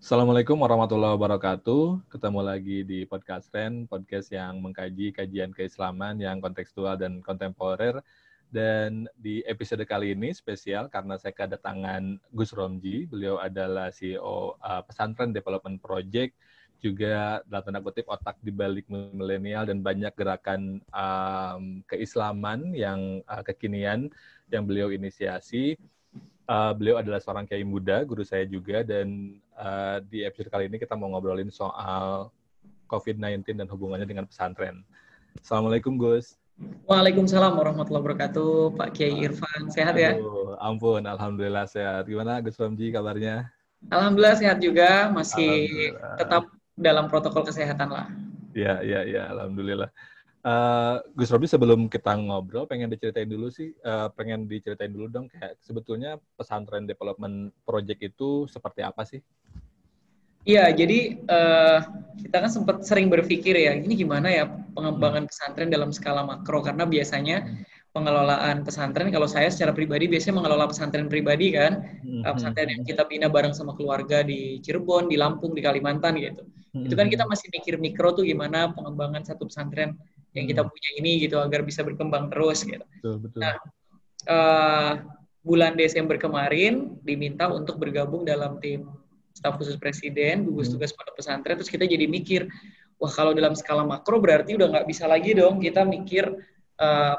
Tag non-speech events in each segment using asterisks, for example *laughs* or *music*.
Assalamualaikum warahmatullahi wabarakatuh. Ketemu lagi di podcast Ren, podcast yang mengkaji kajian keislaman yang kontekstual dan kontemporer. Dan di episode kali ini spesial karena saya kedatangan Gus Romji. Beliau adalah CEO uh, Pesantren Development Project, juga dalam tanda kutip otak di balik milenial dan banyak gerakan um, keislaman yang uh, kekinian yang beliau inisiasi. Uh, beliau adalah seorang kiai muda, guru saya juga, dan uh, di episode kali ini kita mau ngobrolin soal COVID-19 dan hubungannya dengan pesantren. Assalamualaikum Gus. Waalaikumsalam warahmatullahi wabarakatuh, Pak Kiai Irfan. Sehat ya? Aduh, ampun, Alhamdulillah sehat. Gimana Gus Romji kabarnya? Alhamdulillah sehat juga, masih tetap dalam protokol kesehatan lah. Iya, iya, iya, Alhamdulillah. Uh, Gus Robi sebelum kita ngobrol pengen diceritain dulu sih uh, pengen diceritain dulu dong kayak sebetulnya pesantren development project itu seperti apa sih? Iya jadi uh, kita kan sempat sering berpikir ya ini gimana ya pengembangan pesantren dalam skala makro? Karena biasanya pengelolaan pesantren kalau saya secara pribadi biasanya mengelola pesantren pribadi kan. Mm-hmm. pesantren yang kita bina bareng sama keluarga di Cirebon di Lampung di Kalimantan gitu. Itu kan kita masih mikir mikro tuh gimana pengembangan satu pesantren yang kita hmm. punya ini gitu agar bisa berkembang terus gitu. Betul, betul. Nah, uh, bulan Desember kemarin diminta untuk bergabung dalam tim staf khusus presiden gugus hmm. tugas pondok pesantren terus kita jadi mikir wah kalau dalam skala makro berarti udah nggak bisa lagi dong kita mikir uh,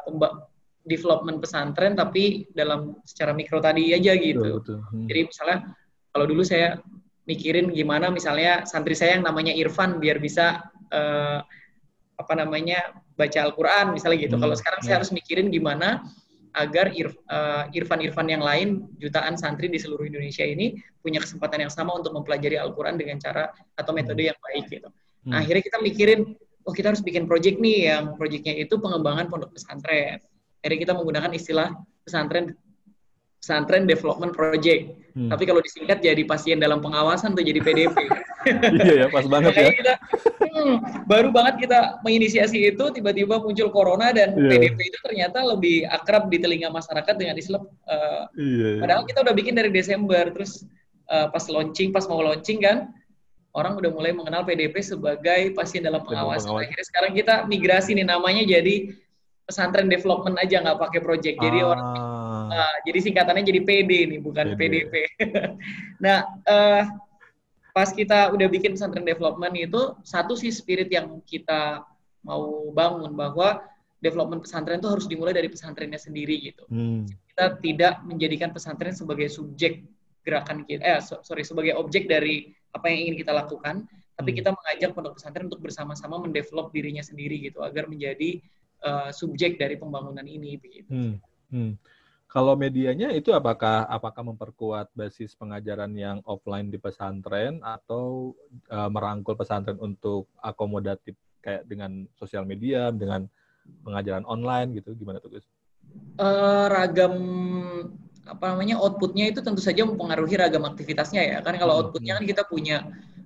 development pesantren tapi dalam secara mikro tadi aja gitu. Betul, betul. Hmm. Jadi misalnya kalau dulu saya mikirin gimana misalnya santri saya yang namanya Irfan biar bisa uh, apa namanya baca Al-Quran misalnya gitu. Hmm, Kalau sekarang ya. saya harus mikirin gimana agar uh, Irfan-Irfan yang lain jutaan santri di seluruh Indonesia ini punya kesempatan yang sama untuk mempelajari Al-Quran dengan cara atau metode hmm. yang baik gitu. Nah, hmm. akhirnya kita mikirin, oh kita harus bikin project nih yang projectnya itu pengembangan pondok pesantren. Akhirnya kita menggunakan istilah pesantren pesantren development project. Hmm. Tapi kalau disingkat jadi pasien dalam pengawasan tuh jadi PDP. *laughs* iya ya, pas banget ya. Kita, hmm, baru banget kita menginisiasi itu, tiba-tiba muncul corona dan yeah. PDP itu ternyata lebih akrab di telinga masyarakat dengan Islam. Uh, yeah, yeah. Padahal kita udah bikin dari Desember, terus uh, pas launching, pas mau launching kan, orang udah mulai mengenal PDP sebagai pasien dalam pengawasan. Pengawas. Akhirnya sekarang kita migrasi nih namanya jadi pesantren development aja nggak pakai project. Jadi ah. orang uh, jadi singkatannya jadi PD nih bukan PD. PDP. *laughs* nah, uh, pas kita udah bikin pesantren development itu satu sih spirit yang kita mau bangun bahwa development pesantren itu harus dimulai dari pesantrennya sendiri gitu. Hmm. Kita tidak menjadikan pesantren sebagai subjek gerakan kita, eh sorry sebagai objek dari apa yang ingin kita lakukan, tapi hmm. kita mengajak pondok pesantren untuk bersama-sama mendevelop dirinya sendiri gitu agar menjadi uh, subjek dari pembangunan ini begitu. Hmm. Hmm. Kalau medianya itu apakah apakah memperkuat basis pengajaran yang offline di pesantren atau uh, merangkul pesantren untuk akomodatif kayak dengan sosial media, dengan pengajaran online gitu, gimana tuh Gus? Uh, ragam apa namanya outputnya itu tentu saja mempengaruhi ragam aktivitasnya ya kan kalau hmm, outputnya kan hmm. kita punya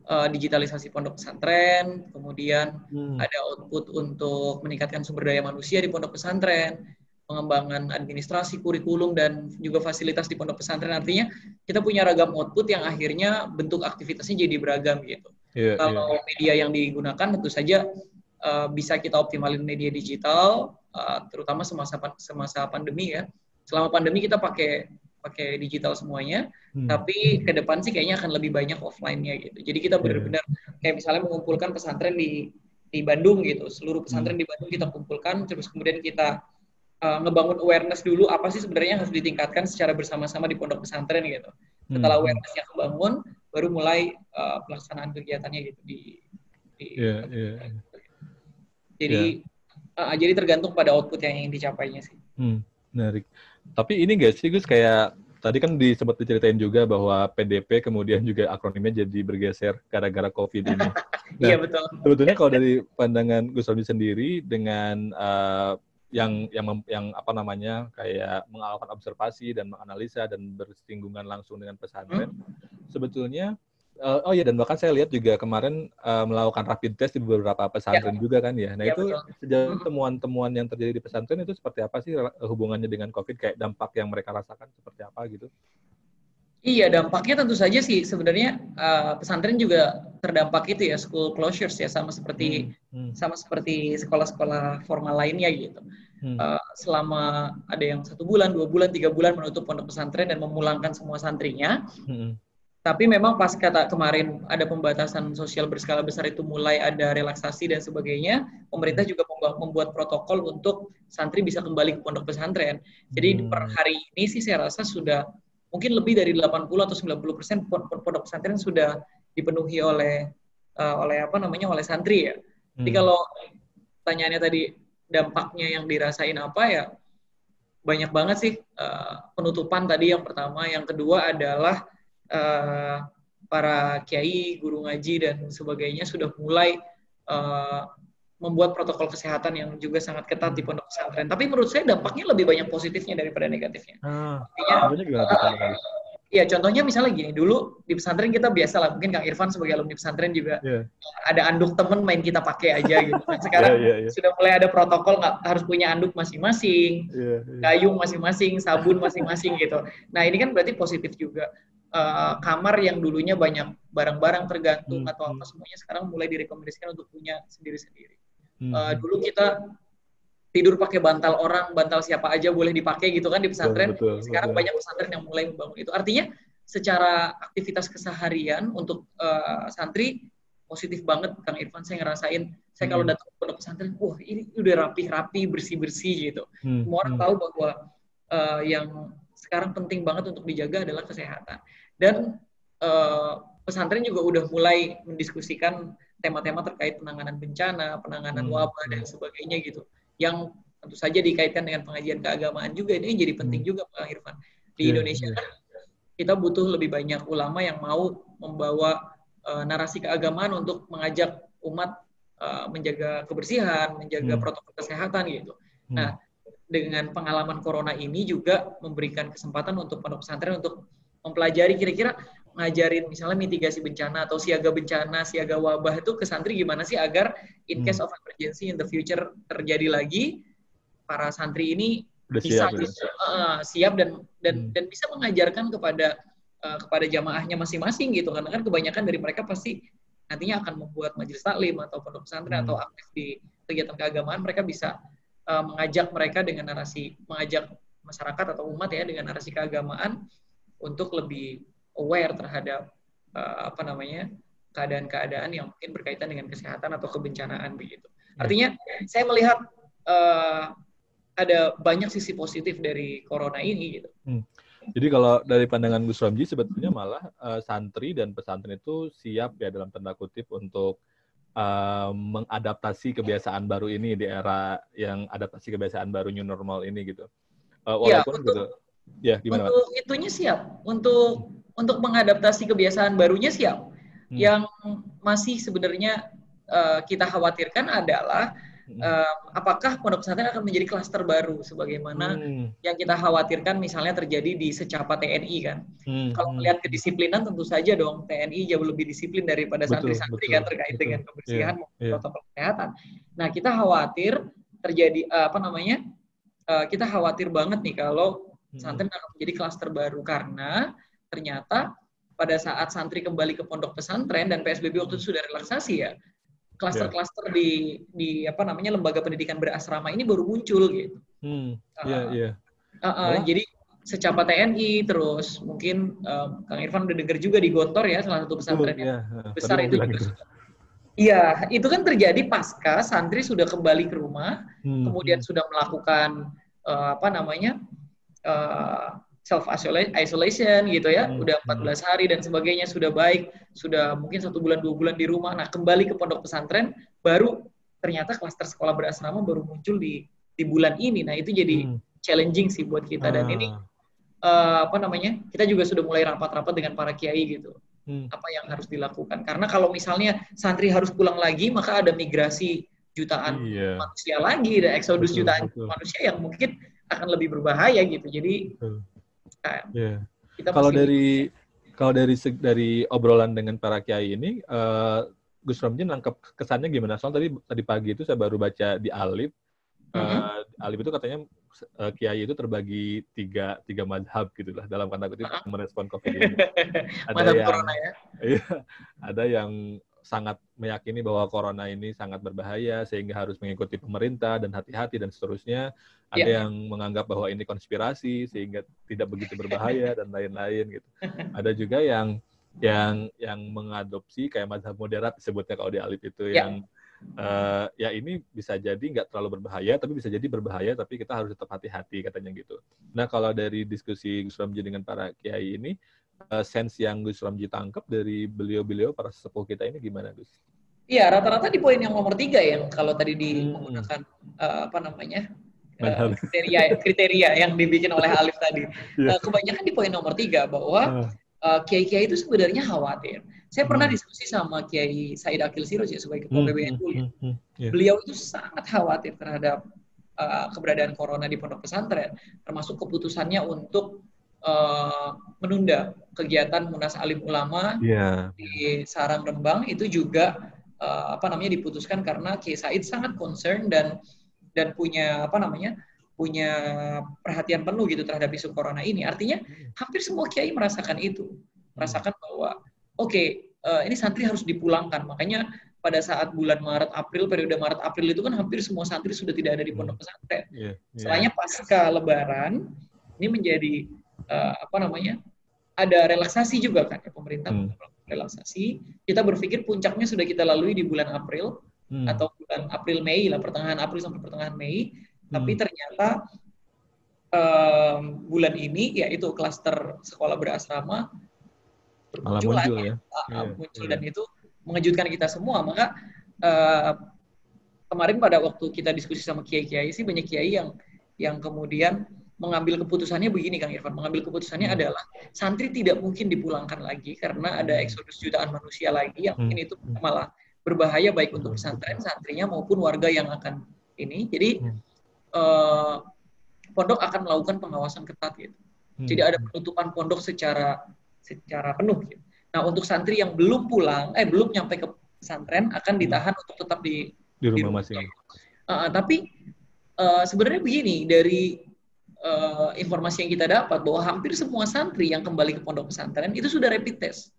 uh, digitalisasi pondok pesantren, kemudian hmm. ada output untuk meningkatkan sumber daya manusia di pondok pesantren, pengembangan administrasi, kurikulum, dan juga fasilitas di pondok pesantren. Artinya kita punya ragam output yang akhirnya bentuk aktivitasnya jadi beragam gitu. Yeah, Kalau yeah. media yang digunakan tentu saja uh, bisa kita optimalin media digital, uh, terutama semasa semasa pandemi ya. Selama pandemi kita pakai pakai digital semuanya, hmm. tapi ke depan sih kayaknya akan lebih banyak offline-nya gitu. Jadi kita iya. benar-benar kayak misalnya mengumpulkan pesantren di di Bandung gitu, seluruh pesantren hmm. di Bandung kita kumpulkan, terus kemudian kita uh, ngebangun awareness dulu apa sih sebenarnya yang harus ditingkatkan secara bersama-sama di pondok pesantren gitu. Setelah hmm. awareness-nya kebangun, baru mulai uh, pelaksanaan kegiatannya gitu di. di yeah, yeah. Jadi yeah. Uh, jadi tergantung pada output yang ingin dicapainya sih. Hmm, menarik. Tapi ini guys sih Gus kayak tadi kan disebut diceritain juga bahwa PDP kemudian juga akronimnya jadi bergeser gara-gara COVID ini. *laughs* Nah, iya betul. Sebetulnya kalau dari pandangan Gus Robi sendiri dengan uh, yang yang yang apa namanya kayak melakukan observasi dan menganalisa dan bersinggungan langsung dengan pesantren, hmm. sebetulnya Uh, oh ya dan bahkan saya lihat juga kemarin uh, melakukan rapid test di beberapa pesantren ya. juga kan ya. Nah ya, itu sejauh temuan-temuan yang terjadi di pesantren itu seperti apa sih hubungannya dengan COVID kayak dampak yang mereka rasakan seperti apa gitu? Iya, dampaknya tentu saja sih sebenarnya uh, pesantren juga terdampak itu ya school closures ya sama seperti hmm. Hmm. sama seperti sekolah-sekolah formal lainnya gitu. Hmm. Uh, selama ada yang satu bulan, dua bulan, tiga bulan menutup pondok pesantren dan memulangkan semua santrinya. Hmm. Tapi memang pas kata kemarin ada pembatasan sosial berskala besar itu mulai ada relaksasi dan sebagainya, pemerintah hmm. juga membuat protokol untuk santri bisa kembali ke pondok pesantren. Jadi hmm. per hari ini sih saya rasa sudah mungkin lebih dari 80 atau 90 persen pondok pesantren sudah dipenuhi oleh uh, oleh apa namanya oleh santri ya. Hmm. Jadi kalau pertanyaannya tadi dampaknya yang dirasain apa ya banyak banget sih uh, penutupan tadi yang pertama, yang kedua adalah uh, para kiai, guru ngaji dan sebagainya sudah mulai uh, membuat protokol kesehatan yang juga sangat ketat di pondok pesantren. Tapi menurut saya dampaknya lebih banyak positifnya daripada negatifnya. Ah, Artinya, uh, ya contohnya misalnya gini, dulu di pesantren kita biasa lah, mungkin Kang Irfan sebagai alumni pesantren juga yeah. ada anduk temen main kita pakai aja gitu. Nah, sekarang yeah, yeah, yeah. sudah mulai ada protokol nggak harus punya anduk masing-masing, yeah, yeah. gayung masing-masing, sabun masing-masing gitu. Nah ini kan berarti positif juga. Uh, kamar yang dulunya banyak barang-barang tergantung hmm. atau apa semuanya sekarang mulai direkomendasikan untuk punya sendiri-sendiri. Hmm. Uh, dulu kita tidur pakai bantal orang, bantal siapa aja boleh dipakai gitu kan di pesantren. Betul, betul, Sekarang betul. banyak pesantren yang mulai membangun itu. Artinya secara aktivitas keseharian untuk uh, santri positif banget Kang Irfan saya ngerasain. Saya kalau hmm. datang ke pondok pesantren, wah ini udah rapi-rapi, bersih-bersih gitu. Hmm. Semua orang hmm. tahu bahwa uh, yang sekarang penting banget untuk dijaga adalah kesehatan. Dan uh, pesantren juga udah mulai mendiskusikan tema-tema terkait penanganan bencana, penanganan hmm. wabah dan sebagainya gitu. Yang tentu saja dikaitkan dengan pengajian keagamaan juga ini jadi penting hmm. juga Pak Irfan. Di yeah, Indonesia yeah. kan kita butuh lebih banyak ulama yang mau membawa uh, narasi keagamaan untuk mengajak umat uh, menjaga kebersihan, menjaga hmm. protokol kesehatan gitu. Hmm. Nah, dengan pengalaman corona ini juga memberikan kesempatan untuk pondok pesantren untuk mempelajari kira-kira ngajarin misalnya mitigasi bencana atau siaga bencana, siaga wabah itu ke santri gimana sih agar in case hmm. of emergency in the future terjadi lagi para santri ini Udah bisa siap, bisa, uh, siap dan dan hmm. dan bisa mengajarkan kepada uh, kepada jamaahnya masing-masing gitu karena kan kebanyakan dari mereka pasti nantinya akan membuat majelis taklim atau pondok pesantren hmm. atau aktif di kegiatan keagamaan mereka bisa uh, mengajak mereka dengan narasi mengajak masyarakat atau umat ya dengan narasi keagamaan untuk lebih aware terhadap uh, apa namanya keadaan-keadaan yang mungkin berkaitan dengan kesehatan atau kebencanaan begitu. Ya. Artinya saya melihat uh, ada banyak sisi positif dari corona ini gitu. Hmm. Jadi kalau dari pandangan Gus Ramji sebetulnya malah uh, santri dan pesantren itu siap ya dalam tanda kutip untuk uh, mengadaptasi kebiasaan baru ini di era yang adaptasi kebiasaan baru new normal ini gitu. Uh, walaupun ya, untuk, gitu. Ya, gimana? Untuk itunya siap. Untuk untuk mengadaptasi kebiasaan barunya siap. Hmm. Yang masih sebenarnya uh, kita khawatirkan adalah uh, apakah pondok pesantren akan menjadi klaster baru sebagaimana hmm. yang kita khawatirkan misalnya terjadi di secapa TNI kan. Hmm. Kalau melihat kedisiplinan tentu saja dong TNI jauh lebih disiplin daripada santri-santri kan terkait betul. dengan kebersihan yeah, yeah. protokol kesehatan. Nah, kita khawatir terjadi uh, apa namanya? Uh, kita khawatir banget nih kalau hmm. akan menjadi klaster baru karena ternyata pada saat santri kembali ke pondok pesantren dan PSBB waktu itu sudah relaksasi ya, klaster-klaster yeah. di di apa namanya lembaga pendidikan berasrama ini baru muncul gitu. Hmm. Yeah, uh, yeah. Uh, uh, oh. Jadi secapa TNI terus mungkin uh, Kang Irfan udah dengar juga di Gontor ya salah satu pesantren yang yeah. besar itu juga. Iya, itu kan terjadi pasca santri sudah kembali ke rumah, hmm. kemudian hmm. sudah melakukan uh, apa namanya uh, self isolation gitu ya, hmm. udah 14 hmm. hari dan sebagainya sudah baik, sudah mungkin satu bulan dua bulan di rumah. Nah kembali ke pondok pesantren, baru ternyata klaster sekolah berasrama baru muncul di di bulan ini. Nah itu jadi hmm. challenging sih buat kita dan ini uh, apa namanya kita juga sudah mulai rapat-rapat dengan para kiai gitu. Hmm. Apa yang harus dilakukan? Karena kalau misalnya santri harus pulang lagi, maka ada migrasi jutaan iya. manusia lagi, ada eksodus betul, jutaan betul. manusia yang mungkin akan lebih berbahaya gitu. Jadi betul Yeah. Kita kalau dari kalau dari dari obrolan dengan para kiai ini, uh, Gus Romji nangkep kesannya gimana? Soal tadi tadi pagi itu saya baru baca di Alif. Uh, mm-hmm. Alif itu katanya uh, kiai itu terbagi tiga tiga madhab gitulah dalam kata kutip merespon covid ini. *laughs* ada yang corona ya. *laughs* Iya, ada yang sangat meyakini bahwa corona ini sangat berbahaya sehingga harus mengikuti pemerintah dan hati-hati dan seterusnya. Ada yeah. yang menganggap bahwa ini konspirasi sehingga tidak begitu berbahaya dan lain-lain gitu. *laughs* Ada juga yang yang yang mengadopsi kayak mazhab moderat disebutnya kalau di Alif itu yeah. yang uh, ya ini bisa jadi nggak terlalu berbahaya tapi bisa jadi berbahaya tapi kita harus tetap hati-hati katanya gitu. Nah kalau dari diskusi Gus Ramji dengan para kiai ini uh, sense yang Gus Ramji tangkap dari beliau-beliau para sesepuh kita ini gimana Gus? Iya, rata-rata di poin yang nomor tiga yang kalau tadi di hmm. menggunakan uh, apa namanya uh, kriteria kriteria yang dibikin oleh *laughs* Alif tadi. Yeah. Uh, kebanyakan di poin nomor tiga bahwa uh, kiai-kiai itu sebenarnya khawatir. Saya pernah hmm. diskusi sama Kiai Said Akil Siroj ya sebagai ketua. PBNU. Hmm. Ya. Hmm. Yeah. Beliau itu sangat khawatir terhadap uh, keberadaan corona di pondok pesantren, termasuk keputusannya untuk uh, menunda kegiatan Munas Alim Ulama yeah. di Sarang Rembang itu juga uh, apa namanya diputuskan karena Kiai Said sangat concern dan dan punya apa namanya punya perhatian penuh gitu terhadap isu corona ini. Artinya hampir semua kiai merasakan itu, merasakan bahwa oke okay, uh, ini santri harus dipulangkan. Makanya pada saat bulan Maret April periode Maret April itu kan hampir semua santri sudah tidak ada di pondok pesantren. Yeah, yeah. Selainnya pasca Lebaran ini menjadi uh, apa namanya ada relaksasi juga kan ya pemerintah hmm. relaksasi kita berpikir puncaknya sudah kita lalui di bulan April hmm. atau bulan April Mei lah pertengahan April sampai pertengahan Mei hmm. tapi ternyata um, bulan ini yaitu klaster sekolah berasrama muncul, muncul ya, ya. muncul yeah. dan itu mengejutkan kita semua maka uh, kemarin pada waktu kita diskusi sama kiai-kiai sih banyak kiai yang yang kemudian mengambil keputusannya begini Kang Irfan. Mengambil keputusannya hmm. adalah santri tidak mungkin dipulangkan lagi karena ada hmm. eksodus jutaan manusia lagi yang mungkin hmm. itu malah berbahaya baik untuk pesantren santrinya maupun warga yang akan ini. Jadi hmm. eh, pondok akan melakukan pengawasan ketat gitu. Hmm. Jadi ada penutupan pondok secara secara penuh gitu. Nah, untuk santri yang belum pulang, eh belum nyampe ke pesantren akan ditahan hmm. untuk tetap di di rumah, masing. Uh, tapi uh, sebenarnya begini dari uh, informasi yang kita dapat bahwa hampir semua santri yang kembali ke pondok pesantren itu sudah rapid test.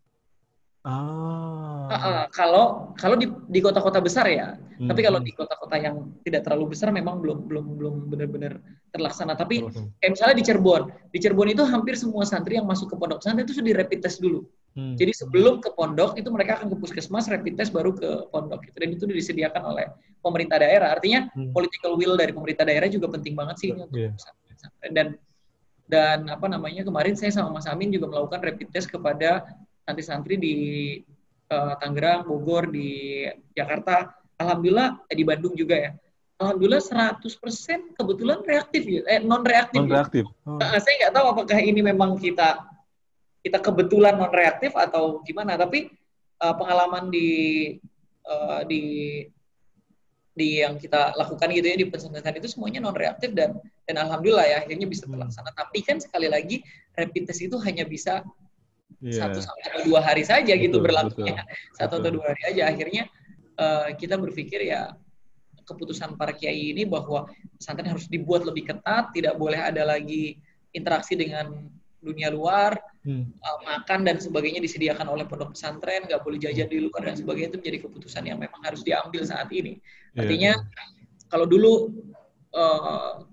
Ah. Uh, uh, kalau kalau di di kota-kota besar ya, hmm. tapi kalau di kota-kota yang tidak terlalu besar memang belum belum belum benar-benar terlaksana. Tapi kayak misalnya di Cirebon, di Cirebon itu hampir semua santri yang masuk ke pondok pesantren itu sudah di rapid test dulu. Hmm. Jadi sebelum ke pondok itu mereka akan ke puskesmas rapid test baru ke pondok. Gitu. Dan itu disediakan oleh pemerintah daerah. Artinya hmm. political will dari pemerintah daerah juga penting banget sih yeah. untuk yeah dan dan apa namanya kemarin saya sama Mas Amin juga melakukan rapid test kepada santri-santri di uh, Tangerang, Bogor, di Jakarta. Alhamdulillah eh, di Bandung juga ya. Alhamdulillah 100% kebetulan reaktif ya, eh non reaktif. Non reaktif. Oh. Uh, saya nggak tahu apakah ini memang kita kita kebetulan non reaktif atau gimana, tapi uh, pengalaman di uh, di di yang kita lakukan gitu ya di pesantren itu semuanya non reaktif dan dan alhamdulillah ya akhirnya bisa hmm. terlaksana. Hmm. Tapi kan sekali lagi rapid test itu hanya bisa yeah. satu sampai dua hari saja betul, gitu berlakunya satu atau dua hari aja. Akhirnya uh, kita berpikir ya keputusan para kiai ini bahwa pesantren harus dibuat lebih ketat, tidak boleh ada lagi interaksi dengan dunia luar, hmm. uh, makan dan sebagainya disediakan oleh pondok pesantren, nggak boleh jajan di luar dan sebagainya itu menjadi keputusan yang memang harus diambil saat ini. Iya, Artinya yeah. kalau dulu uh,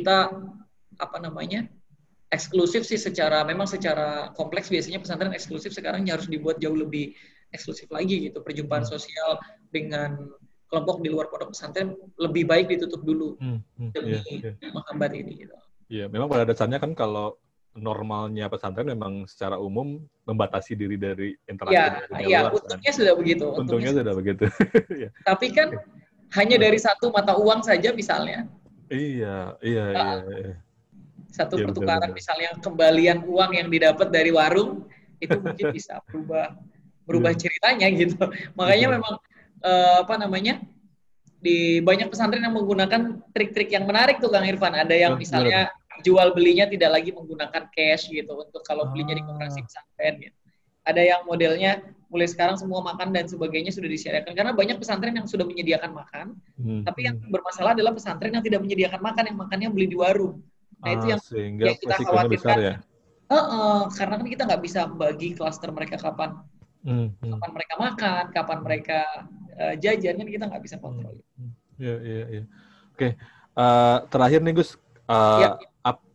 kita apa namanya eksklusif sih secara memang secara kompleks biasanya pesantren eksklusif sekarang harus dibuat jauh lebih eksklusif lagi gitu perjumpaan hmm. sosial dengan kelompok di luar pondok pesantren lebih baik ditutup dulu hmm, hmm, demi yeah, yeah. menghambat ini gitu. Iya, memang pada dasarnya kan kalau normalnya pesantren memang secara umum membatasi diri dari interaksi ya, dengan ya, luar. untungnya kan. sudah begitu. Untungnya, untungnya sudah begitu. *laughs* Iya. Tapi kan hanya dari satu mata uang saja misalnya. Iya, iya, nah, iya, iya. Satu ya, pertukaran betul, misalnya kembalian uang yang didapat dari warung itu mungkin bisa *laughs* berubah berubah ya. ceritanya gitu. Makanya ya. memang uh, apa namanya? di banyak pesantren yang menggunakan trik-trik yang menarik tuh Kang Irfan. Ada yang misalnya jual belinya tidak lagi menggunakan cash gitu untuk kalau belinya di koperasi ah. pesantren gitu. Ada yang modelnya mulai sekarang semua makan dan sebagainya sudah disediakan karena banyak pesantren yang sudah menyediakan makan hmm. tapi yang hmm. bermasalah adalah pesantren yang tidak menyediakan makan yang makannya beli di warung nah ah, itu yang, yang kita khawatirkan ya? uh -uh, karena kan kita nggak bisa bagi klaster mereka kapan hmm, hmm. kapan mereka makan kapan mereka uh, jajan kan kita nggak bisa kontrol hmm. Iya iya iya oke uh, terakhir nih Gus uh, ya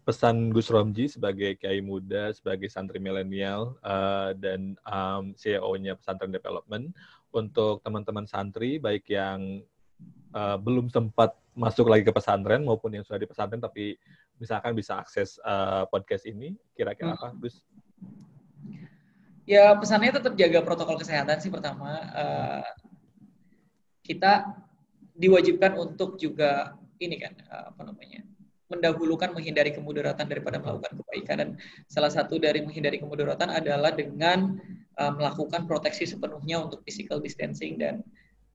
pesan Gus Romji sebagai kiai muda, sebagai santri milenial uh, dan um, CEO-nya Pesantren Development untuk teman-teman santri baik yang uh, belum sempat masuk lagi ke pesantren maupun yang sudah di pesantren tapi misalkan bisa akses uh, podcast ini, kira-kira hmm. apa, Gus? Ya pesannya tetap jaga protokol kesehatan sih pertama. Uh, kita diwajibkan untuk juga ini kan apa namanya mendahulukan menghindari kemudaratan daripada melakukan kebaikan dan salah satu dari menghindari kemudaratan adalah dengan uh, melakukan proteksi sepenuhnya untuk physical distancing dan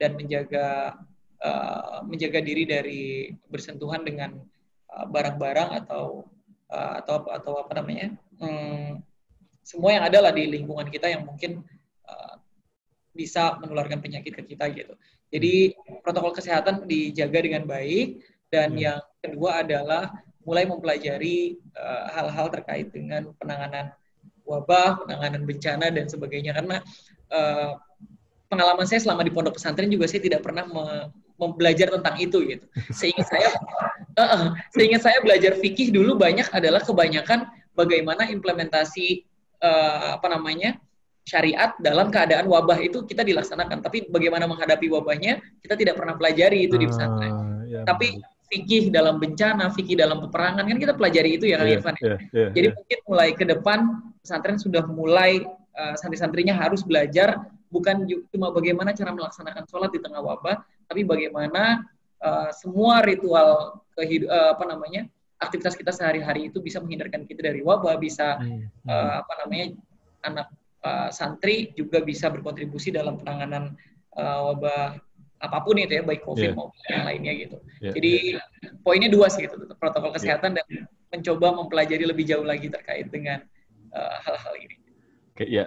dan menjaga uh, menjaga diri dari bersentuhan dengan uh, barang-barang uh, atau uh, atau atau apa namanya um, semua yang ada lah di lingkungan kita yang mungkin uh, bisa menularkan penyakit ke kita gitu. Jadi protokol kesehatan dijaga dengan baik dan hmm. yang kedua adalah mulai mempelajari eh, hal-hal uh, terkait dengan penanganan wabah, penanganan bencana dan sebagainya karena uh, pengalaman saya selama di pondok pesantren juga saya tidak pernah me belajar tentang itu gitu. Seingat saya *laughs* uh, uh, seingat saya belajar fikih dulu banyak adalah kebanyakan bagaimana implementasi uh, apa namanya? syariat dalam keadaan wabah itu kita dilaksanakan, tapi bagaimana menghadapi wabahnya kita tidak pernah pelajari itu di pesantren. Uh, ya, tapi fikih dalam bencana, fikih dalam peperangan kan kita pelajari itu ya Kang yeah, Irfan. Yeah, yeah, Jadi yeah. mungkin mulai ke depan pesantren sudah mulai uh, santri-santrinya harus belajar bukan cuma bagaimana cara melaksanakan sholat di tengah wabah, tapi bagaimana uh, semua ritual kehidup uh, apa namanya aktivitas kita sehari-hari itu bisa menghindarkan kita dari wabah, bisa hmm. uh, apa namanya anak uh, santri juga bisa berkontribusi dalam penanganan uh, wabah apa pun itu ya baik covid yeah. maupun yang lainnya gitu yeah. jadi yeah. poinnya dua sih gitu protokol iya. kesehatan yeah. dan mencoba mempelajari lebih jauh lagi terkait dengan uh, hal-hal ini oke okay, ya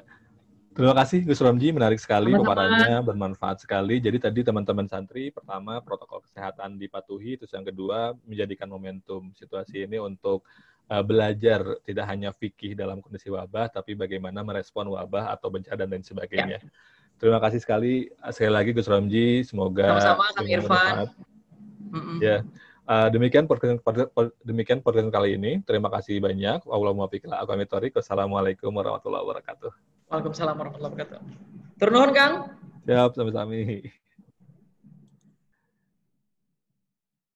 Terima kasih Gus Romji, menarik sekali pemaparannya, bermanfaat sekali. Jadi tadi teman-teman santri, pertama protokol kesehatan dipatuhi, terus yang kedua menjadikan momentum situasi ini untuk uh, belajar tidak hanya fikih dalam kondisi wabah, tapi bagaimana merespon wabah atau bencana dan lain sebagainya. Ya. Terima kasih sekali sekali lagi Gus Ramji. Semoga sama-sama Kang Irfan. Ya. Uh, demikian podcast demikian podcast kali ini. Terima kasih banyak. Wassalamualaikum warahmatullahi wabarakatuh. Waalaikumsalam warahmatullahi wabarakatuh. Turun Kang. Siap, sampai-sampai.